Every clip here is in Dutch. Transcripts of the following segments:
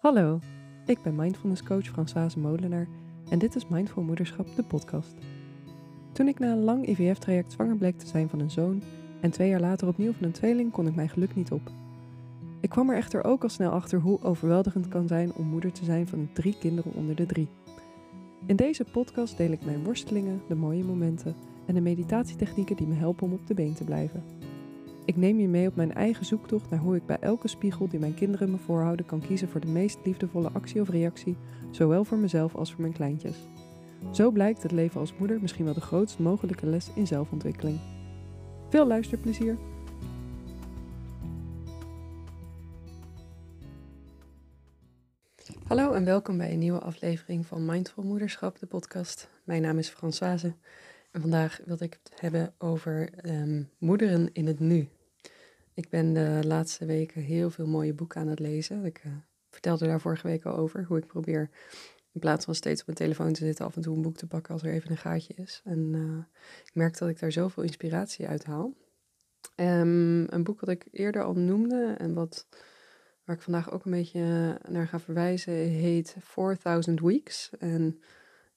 Hallo, ik ben mindfulness coach Françoise Molenaar en dit is Mindful Moederschap, de podcast. Toen ik na een lang IVF-traject zwanger bleek te zijn van een zoon en twee jaar later opnieuw van een tweeling, kon ik mijn geluk niet op. Ik kwam er echter ook al snel achter hoe overweldigend het kan zijn om moeder te zijn van drie kinderen onder de drie. In deze podcast deel ik mijn worstelingen, de mooie momenten en de meditatietechnieken die me helpen om op de been te blijven. Ik neem je mee op mijn eigen zoektocht naar hoe ik bij elke spiegel die mijn kinderen me voorhouden kan kiezen voor de meest liefdevolle actie of reactie, zowel voor mezelf als voor mijn kleintjes. Zo blijkt het leven als moeder misschien wel de grootst mogelijke les in zelfontwikkeling. Veel luisterplezier! Hallo en welkom bij een nieuwe aflevering van Mindful Moederschap, de podcast. Mijn naam is Françoise en vandaag wil ik het hebben over um, moederen in het nu. Ik ben de laatste weken heel veel mooie boeken aan het lezen. Ik uh, vertelde daar vorige week al over hoe ik probeer in plaats van steeds op mijn telefoon te zitten af en toe een boek te pakken als er even een gaatje is. En uh, ik merk dat ik daar zoveel inspiratie uit haal. Um, een boek wat ik eerder al noemde en wat, waar ik vandaag ook een beetje naar ga verwijzen heet 4000 Weeks. En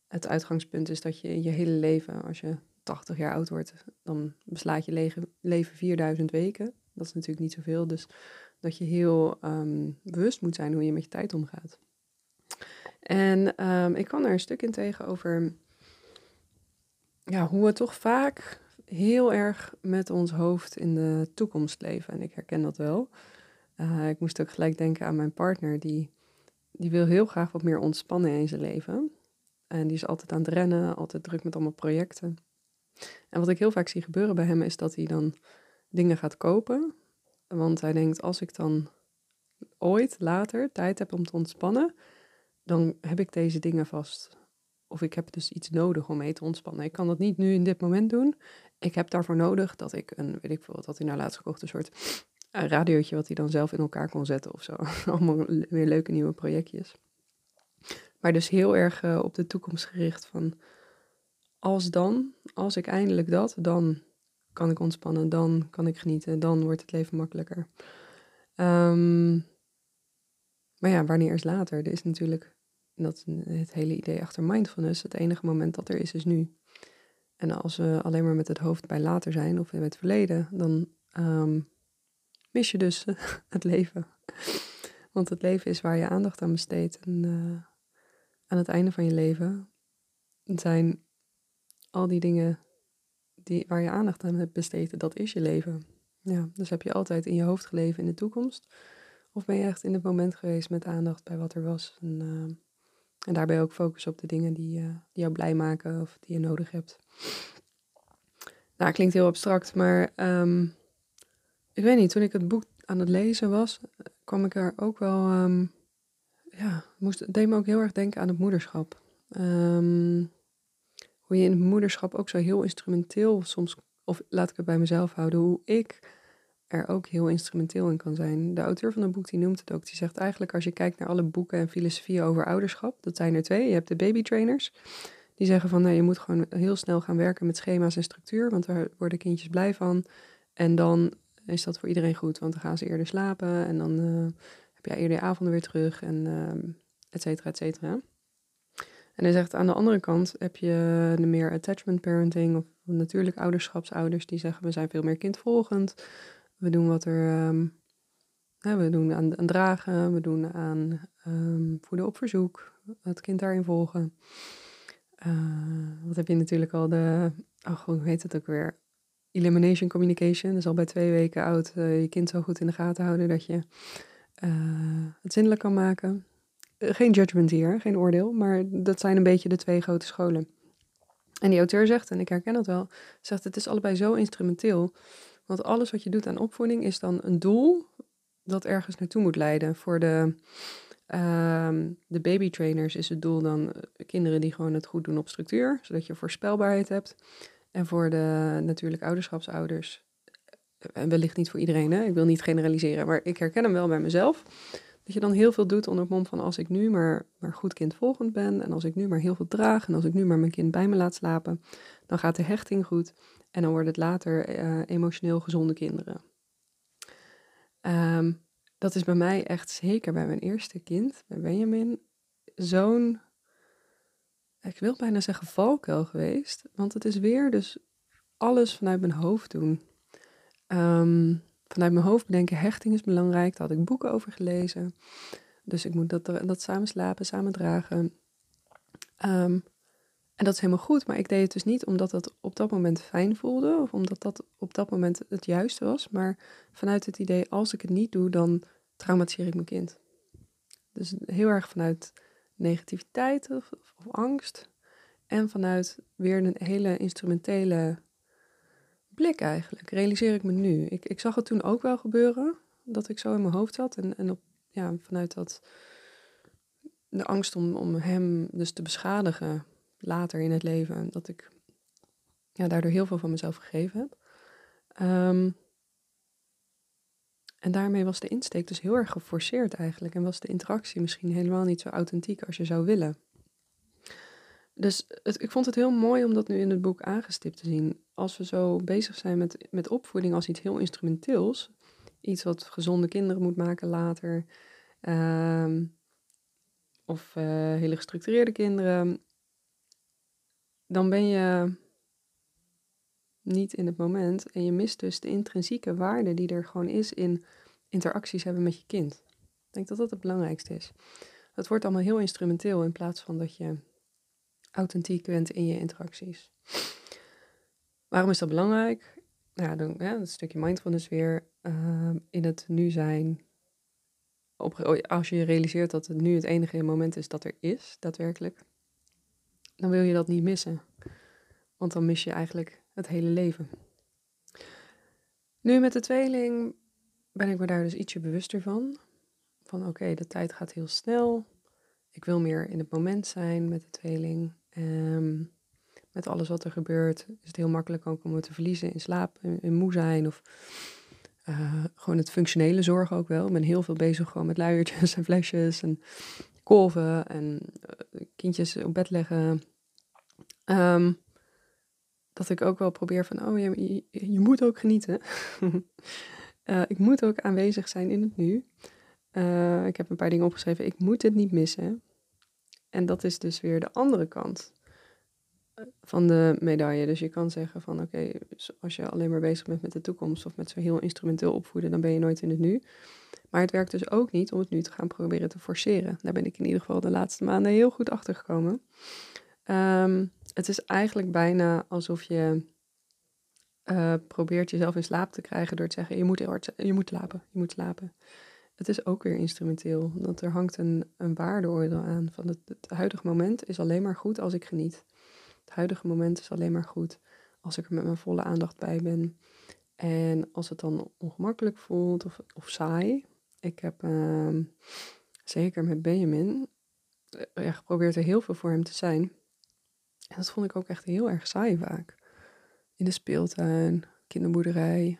het uitgangspunt is dat je in je hele leven, als je 80 jaar oud wordt, dan beslaat je leven 4000 weken. Dat is natuurlijk niet zoveel. Dus dat je heel ehm, bewust moet zijn hoe je met je tijd omgaat. En um, ik kwam daar een stuk in tegen over ja, hoe we toch vaak heel erg met ons hoofd in de toekomst leven. En ik herken dat wel. Uh, ik moest ook gelijk denken aan mijn partner, die, die wil heel graag wat meer ontspannen in zijn leven. En die is altijd aan het rennen, altijd druk met allemaal projecten. En wat ik heel vaak zie gebeuren bij hem is dat hij dan dingen gaat kopen. Want hij denkt, als ik dan ooit later tijd heb om te ontspannen, dan heb ik deze dingen vast. Of ik heb dus iets nodig om mee te ontspannen. Ik kan dat niet nu in dit moment doen. Ik heb daarvoor nodig dat ik een, weet ik veel wat, hij nou laatst gekocht, een soort een radiootje wat hij dan zelf in elkaar kon zetten of zo. Allemaal weer leuke nieuwe projectjes. Maar dus heel erg uh, op de toekomst gericht van als dan, als ik eindelijk dat, dan kan ik ontspannen, dan kan ik genieten, dan wordt het leven makkelijker. Um, maar ja, wanneer is later? Er is natuurlijk, dat het hele idee achter mindfulness, het enige moment dat er is, is nu. En als we alleen maar met het hoofd bij later zijn of in het verleden, dan um, mis je dus het leven. Want het leven is waar je aandacht aan besteedt. En uh, aan het einde van je leven zijn al die dingen die, waar je aandacht aan hebt besteed, dat is je leven. Ja, dus heb je altijd in je hoofd geleven in de toekomst? Of ben je echt in het moment geweest met aandacht bij wat er was? En, uh, en daarbij ook focus op de dingen die, uh, die jou blij maken of die je nodig hebt. Nou, klinkt heel abstract, maar um, ik weet niet, toen ik het boek aan het lezen was, kwam ik er ook wel, um, ja, moest, deed me ook heel erg denken aan het moederschap. Um, hoe je in moederschap ook zo heel instrumenteel soms, of laat ik het bij mezelf houden, hoe ik er ook heel instrumenteel in kan zijn. De auteur van het boek die noemt het ook. Die zegt eigenlijk als je kijkt naar alle boeken en filosofieën over ouderschap, dat zijn er twee. Je hebt de babytrainers. Die zeggen van nou, je moet gewoon heel snel gaan werken met schema's en structuur, want daar worden kindjes blij van. En dan is dat voor iedereen goed, want dan gaan ze eerder slapen en dan uh, heb je eerder avonden weer terug en uh, et cetera, et cetera. En hij zegt aan de andere kant heb je de meer attachment parenting of natuurlijk ouderschapsouders die zeggen we zijn veel meer kindvolgend. We doen wat er, um, we doen aan, dragen, we doen aan um, voeden op verzoek, het kind daarin volgen. Uh, wat heb je natuurlijk al de, oh hoe heet het ook weer? Elimination communication, dus al bij twee weken oud uh, je kind zo goed in de gaten houden dat je uh, het zindelijk kan maken. Geen judgment hier, geen oordeel, maar dat zijn een beetje de twee grote scholen. En die auteur zegt, en ik herken dat wel, zegt het is allebei zo instrumenteel want alles wat je doet aan opvoeding is dan een doel dat ergens naartoe moet leiden. Voor de, uh, de babytrainers is het doel dan eh, kinderen die gewoon het goed doen op structuur, zodat je voorspelbaarheid hebt. En voor de natuurlijk ouderschapsouders, eh, en wellicht niet voor iedereen, hè? ik wil niet generaliseren, maar ik herken hem wel bij mezelf. Dat je dan heel veel doet onder het mom van als ik nu maar, maar goed kindvolgend ben en als ik nu maar heel veel draag en als ik nu maar mijn kind bij me laat slapen, dan gaat de hechting goed en dan wordt het later uh, emotioneel gezonde kinderen. Um, dat is bij mij echt zeker bij mijn eerste kind, bij Benjamin, zo'n, ik wil bijna zeggen valkuil geweest. Want het is weer dus alles vanuit mijn hoofd doen. Ehm, vanuit mijn hoofd bedenken, hechting is belangrijk. Daar had ik boeken over gelezen. Dus ik moet dat, dat samen slapen, samen dragen. Ehm, en dat is helemaal goed, maar ik deed het dus niet omdat het op dat moment fijn voelde of omdat dat op dat moment het juiste was, maar vanuit het idee als ik het niet doe, dan traumatiseer ik mijn kind. Dus heel erg vanuit negativiteit of, of angst en vanuit weer een hele instrumentele blik eigenlijk, realiseer ik me nu. Ik, ik zag het toen ook wel gebeuren, dat ik zo in mijn hoofd zat en, en op, ja, vanuit dat de angst om, om hem dus te beschadigen later in het leven. Dat ik ja, daardoor heel veel van mezelf gegeven heb. Ehm, en daarmee was de insteek dus heel erg geforceerd eigenlijk. En was de interactie misschien helemaal niet zo authentiek als je zou willen. Dus ik vond het heel mooi om dat nu in het boek aangestipt te zien. Als we zo bezig zijn met, met opvoeding als iets heel instrumenteels. Iets wat gezonde kinderen moet maken later. Ehm, of uh, hele gestructureerde kinderen dan ben je niet in het moment en je mist dus de intrinsieke waarde die er gewoon is in interacties hebben met je kind. Ik denk dat dat het belangrijkste is. Het wordt allemaal heel instrumenteel in plaats van dat je authentiek bent in je interacties. Waarom is dat belangrijk? Nou, dan, ja, een stukje mindfulness weer ehm, in het nu zijn. Op, als je realiseert dat het nu het enige moment is dat er is, daadwerkelijk dan wil je dat niet missen. Want dan mis je eigenlijk het hele leven. Nu met de tweeling ben ik me daar dus ietsje bewuster van. Van oké, de tijd gaat heel snel. Ik wil meer in het moment zijn met de tweeling. Um, met alles wat er gebeurt is het heel makkelijk ook om het te verliezen in slaap, in, moe zijn of uh, gewoon het functionele zorgen ook wel. Ik ben heel veel bezig gewoon met luiertjes en flesjes en kolven en uh, kindjes op bed leggen. Um, dat ik ook wel probeer van, oh je, je, moet ook genieten. uh, ik moet ook aanwezig zijn in het nu. Ik heb een paar dingen opgeschreven. Ik moet het niet missen. En dat is dus weer de andere kant van de medaille. Dus je kan zeggen van oké, als je alleen maar bezig bent met de toekomst of met zo heel instrumenteel opvoeden, dan ben je nooit in het nu. Maar het werkt dus ook niet om het nu te gaan proberen te forceren. Daar ben ik in ieder geval de laatste maanden heel goed achter gekomen. Um, het is eigenlijk bijna alsof je uh, probeert jezelf in slaap te krijgen door te zeggen: je moet, je moet slapen, je moet slapen. Het is ook weer instrumenteel, want er hangt een, een waardeoordeel aan. Van het, het huidige moment is alleen maar goed als ik geniet. Het huidige moment is alleen maar goed als ik er met mijn volle aandacht bij ben. En als het dan ongemakkelijk voelt of, of saai. Ik heb uh, zeker met Benjamin ja, geprobeerd er heel veel voor hem te zijn. En dat vond ik ook echt heel erg saai vaak. In de speeltuin, kinderboerderij.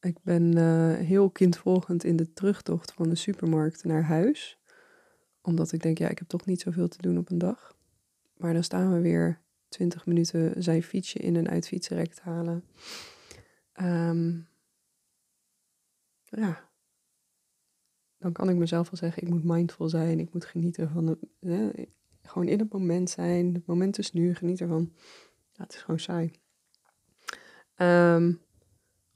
Ik ben uh, heel kindvolgend in de terugtocht van de supermarkt naar huis. Omdat ik denk, ja, ik heb toch niet zoveel te doen op een dag. Maar dan staan we weer 20 minuten zijn fietsje in en uit fietsenrek te halen. Um, ja, dan kan ik mezelf wel zeggen, ik moet mindful zijn, ik moet genieten van het, gewoon in het moment zijn. Het moment is nu, geniet ervan. Het is gewoon saai. Um,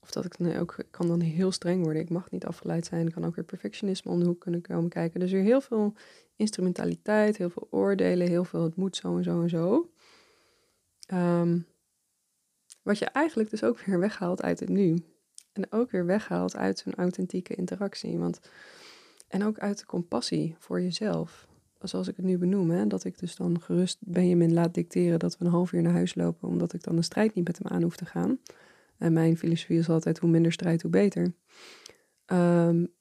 of dat ik ook, kan dan heel streng worden. Ik mag niet afgeleid zijn. Ik kan ook weer perfectionisme om de hoek kunnen komen kijken. Dus weer heel veel instrumentaliteit, heel veel oordelen, heel veel het moet zo en zo en zo. Um, wat je eigenlijk dus ook weer weghaalt uit het nu. En ook weer weghaalt uit zo'n authentieke interactie. Want, en ook uit de compassie voor jezelf zoals ik het nu benoem, hè, dat ik dus dan gerust Benjamin laat dicteren dat we een half uur naar huis lopen, omdat ik dan een strijd niet met hem aan hoef te gaan. En mijn filosofie is altijd hoe minder strijd, hoe beter. Um,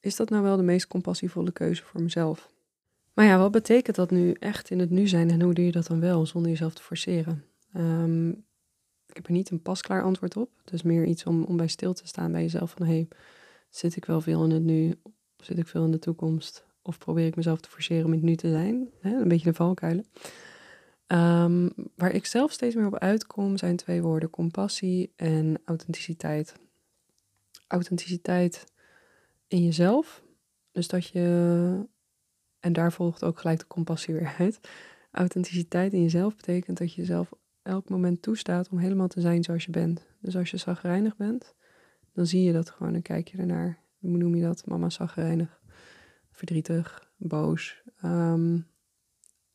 is dat nou wel de meest compassievolle keuze voor mezelf? Maar ja, wat betekent dat nu echt in het nu zijn en hoe doe je dat dan wel zonder jezelf te forceren? Um, ik heb er niet een pasklaar antwoord op. Dus meer iets om, om bij stil te staan bij jezelf van hé, hey, zit ik wel veel in het nu? Of zit ik veel in de toekomst? Of probeer ik mezelf te forceren om in het nu te zijn. Een beetje de valkuilen. Um, waar ik zelf steeds meer op uitkom zijn twee woorden: compassie en authenticiteit. Authenticiteit in jezelf. Dus dat je, en daar volgt ook gelijk de compassie weer uit. Authenticiteit in jezelf betekent dat je jezelf elk moment toestaat om helemaal te zijn zoals je bent. Dus als je zagrijnig bent, dan zie je dat gewoon en kijk je ernaar. Hoe noem je dat? Mama zagrijnig, verdrietig, boos. Ehm,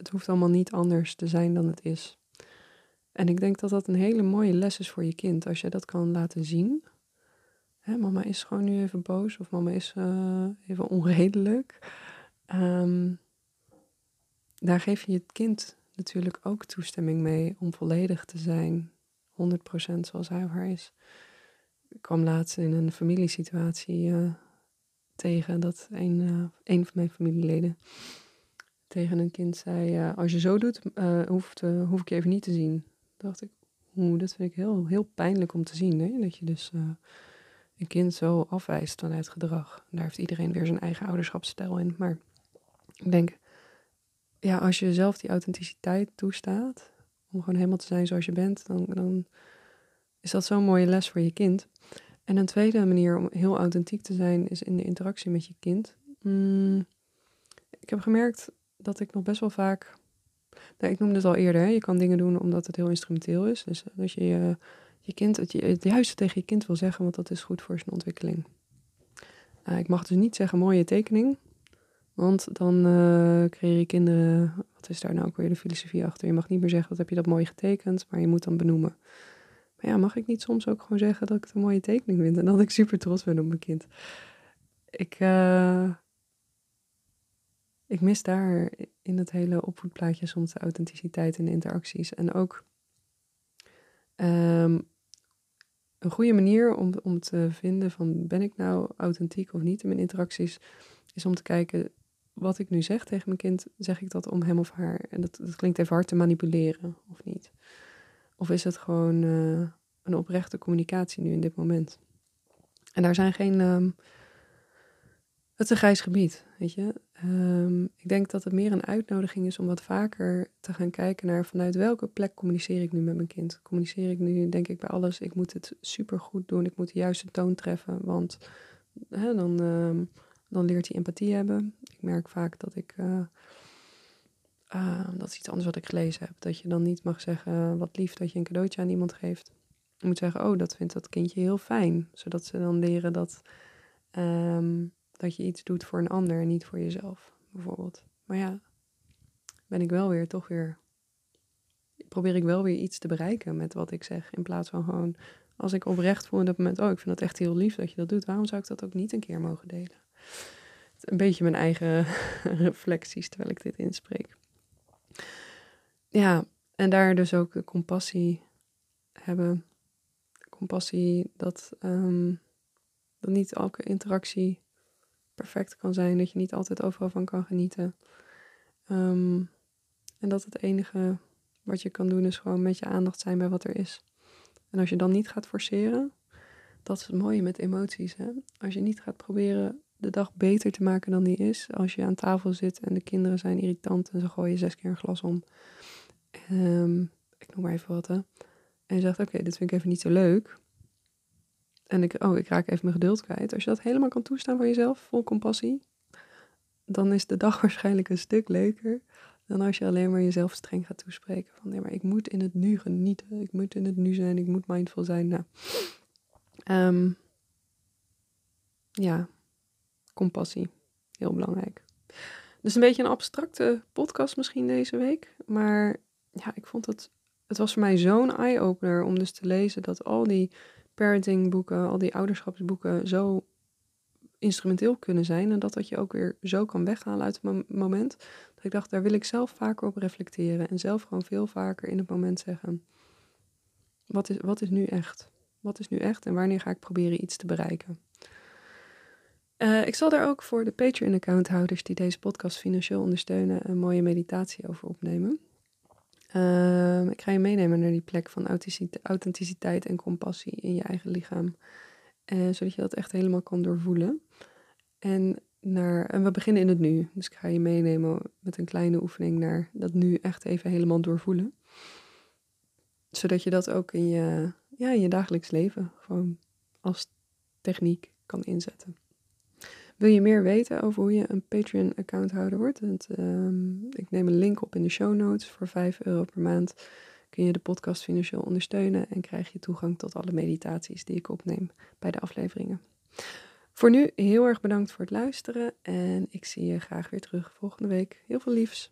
het hoeft allemaal niet anders te zijn dan het is. En ik denk dat dat een hele mooie les is voor je kind. Als je dat kan laten zien. Hè, mama is gewoon nu even boos of mama is uh, even onredelijk. Um, daar geef je het kind natuurlijk ook toestemming mee om volledig te zijn. 100% zoals hij of haar is. Ik kwam laatst in een familiesituatie uh, tegen dat een, uh, een van mijn familieleden tegen een kind zei: Als je zo doet, hoeft, hoef ik je even niet te zien. dacht ik, oeh, dat vind ik heel, heel pijnlijk om te zien. Hè? Dat je dus een kind zo afwijst vanuit gedrag. daar heeft iedereen weer zijn eigen ouderschapsstijl in. Maar ik denk, ja, als je zelf die authenticiteit toestaat, om gewoon helemaal te zijn zoals je bent, dan, dan is dat zo'n mooie les voor je kind. En een tweede manier om heel authentiek te zijn is in de interactie met je kind. Mm, ik heb gemerkt dat ik nog best wel vaak. Nou, ik noemde het al eerder, hè, je kan dingen doen omdat het heel instrumenteel is. Dus dat je je, je kind het, het juiste tegen je kind wil zeggen, want dat is goed voor zijn ontwikkeling. Uh, ik mag dus niet zeggen mooie tekening, want dan uh, creëer je kinderen, wat is daar nou ook weer de filosofie achter? Je mag niet meer zeggen, wat heb je dat mooi getekend, maar je moet dan benoemen. Maar ja, mag ik niet soms ook gewoon zeggen dat ik het een mooie tekening vind en dat ik super trots ben op mijn kind? Ik, uh, ik mis daar in het hele opvoedplaatje soms de authenticiteit in de interacties. En ook um, een goede manier om, om te vinden van ben ik nou authentiek of niet in mijn interacties, is om te kijken wat ik nu zeg tegen mijn kind, zeg ik dat om hem of haar, en dat, dat klinkt even hard, te manipuleren of niet? Of is het gewoon uh, een oprechte communicatie nu in dit moment? En daar zijn geen. Um, het is een grijs gebied, weet je. Um, ik denk dat het meer een uitnodiging is om wat vaker te gaan kijken naar vanuit welke plek communiceer ik nu met mijn kind. Communiceer ik nu, denk ik, bij alles, ik moet het super goed doen, ik moet de juiste toon treffen, want hè, dan. Um, dan leert hij empathie hebben. Ik merk vaak dat ik. Uh, uh, dat is iets anders wat ik gelezen heb. Dat je dan niet mag zeggen wat lief dat je een cadeautje aan iemand geeft. Je moet zeggen, oh, dat vindt dat kindje heel fijn. Zodat ze dan leren dat, dat je iets doet voor een ander en niet voor jezelf, bijvoorbeeld. Maar ja, ben ik wel weer toch weer. Probeer ik wel weer iets te bereiken met wat ik zeg. In plaats van gewoon, als ik oprecht voel in dat moment, oh, ik vind het echt heel lief dat je dat doet. Waarom zou ik dat ook niet een keer mogen delen? een beetje mijn eigen reflecties terwijl ik dit inspreek. Ja, en daar dus ook de compassie hebben. Compassie dat, um, dat niet elke interactie perfect kan zijn, dat je niet altijd overal van kan genieten. Um, en dat het enige wat je kan doen is gewoon met je aandacht zijn bij wat er is. En als je dan niet gaat forceren, dat is het mooie met emoties. Hè? Als je niet gaat proberen de dag beter te maken dan die is. Als je aan tafel zit en de kinderen zijn irritant en ze gooien zes keer een glas om. Um, ik noem maar even wat hè. En je zegt, oké, dit vind ik even niet zo leuk. En ik, oh, ik raak even mijn geduld kwijt. Als je dat helemaal kan toestaan voor jezelf, vol compassie, dan is de dag waarschijnlijk een stuk leuker dan als je alleen maar jezelf streng gaat toespreken. Van nee, maar ik moet in het nu genieten. Ik moet in het nu zijn. Ik moet mindful zijn. Nou, um, ja, compassie. Heel belangrijk. Dus een beetje een abstracte podcast misschien deze week. Maar ja, ik vond het. Het was voor mij zo'n eye-opener om dus te lezen dat al die parentingboeken, al die ouderschapsboeken zo instrumenteel kunnen zijn. En dat dat je ook weer zo kan weghalen uit het moment. Dat ik dacht, daar wil ik zelf vaker op reflecteren. En zelf gewoon veel vaker in het moment zeggen. Wat is, wat is nu echt? Wat is nu echt en wanneer ga ik proberen iets te bereiken? Uh, ik zal daar ook voor de Patreon-accounthouders die deze podcast financieel ondersteunen een mooie meditatie over opnemen. Uh, ik ga je meenemen naar die plek van authenticiteit en compassie in je eigen lichaam. Uh, zodat je dat echt helemaal kan doorvoelen. En, naar, en we beginnen in het nu. Dus ik ga je meenemen met een kleine oefening naar dat nu echt even helemaal doorvoelen. Zodat je dat ook in je, ja, in je dagelijks leven gewoon als techniek kan inzetten. Wil je meer weten over hoe je een Patreon-accounthouder wordt? Ehm, ik neem een link op in de show notes. Voor 5 euro per maand kun je de podcast financieel ondersteunen en krijg je toegang tot alle meditaties die ik opneem bij de afleveringen. Voor nu heel erg bedankt voor het luisteren en ik zie je graag weer terug volgende week. Heel veel liefs.